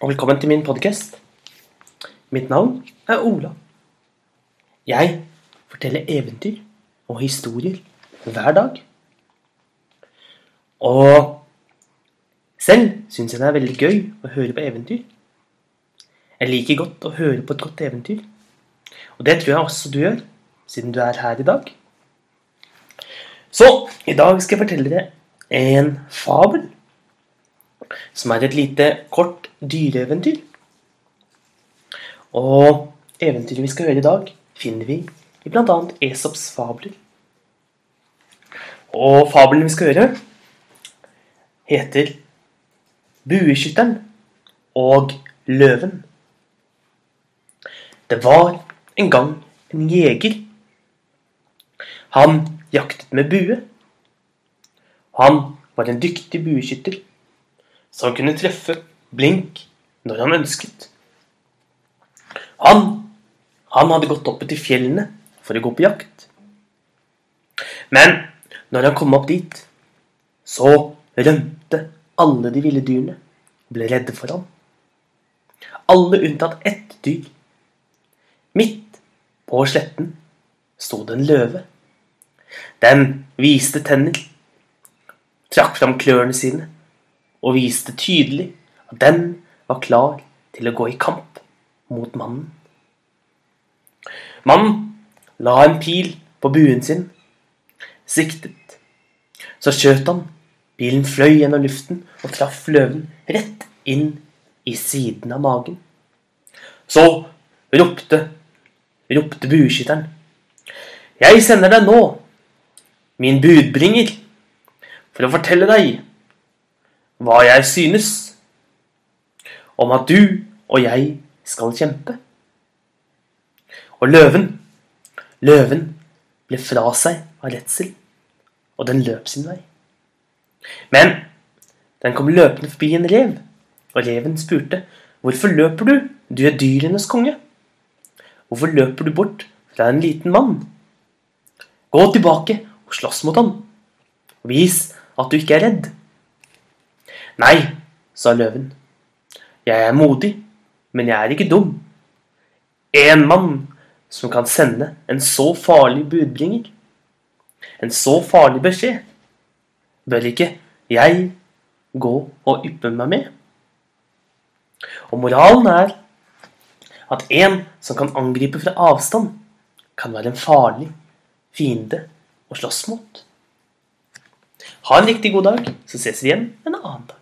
og velkommen til min podkast. Mitt navn er Ola. Jeg forteller eventyr og historier hver dag. Og selv syns jeg det er veldig gøy å høre på eventyr. Jeg liker godt å høre på et godt eventyr. Og det tror jeg også du gjør, siden du er her i dag. Så i dag skal jeg fortelle dere en fabel. Som er et lite, kort dyreeventyr. Og eventyret vi skal høre i dag, finner vi i bl.a. Esops fabler. Og fabelen vi skal høre, heter Bueskytteren og løven. Det var en gang en jeger. Han jaktet med bue. Han var en dyktig bueskytter som kunne treffe blink når han ønsket. Han, han hadde gått oppe til fjellene for å gå på jakt. Men når han kom opp dit, så rømte alle de ville dyrene. Ble redde for ham. Alle unntatt ett dyr. Midt på sletten sto det en løve. Den viste tenner, trakk fram klørne sine og viste tydelig at den var klar til å gå i kamp mot mannen. Mannen la en pil på buen sin, siktet. Så skjøt han. Bilen fløy gjennom luften og traff løven rett inn i siden av magen. Så ropte, ropte bueskytteren. Jeg sender deg nå, min budbringer, for å fortelle deg hva jeg synes om at du og jeg skal kjempe. Og løven, løven ble fra seg av redsel, og den løp sin vei. Men den kom løpende forbi en rev, og reven spurte, 'Hvorfor løper du? Du er dyrenes konge.' 'Hvorfor løper du bort fra en liten mann?' 'Gå tilbake og slåss mot ham. Vis at du ikke er redd.' 'Nei', sa løven. 'Jeg er modig, men jeg er ikke dum.' En mann som kan sende en så farlig budbringer, en så farlig beskjed, bør ikke jeg gå og yppe meg med? Og moralen er at en som kan angripe fra avstand, kan være en farlig fiende å slåss mot. Ha en riktig god dag, så ses vi igjen en annen dag.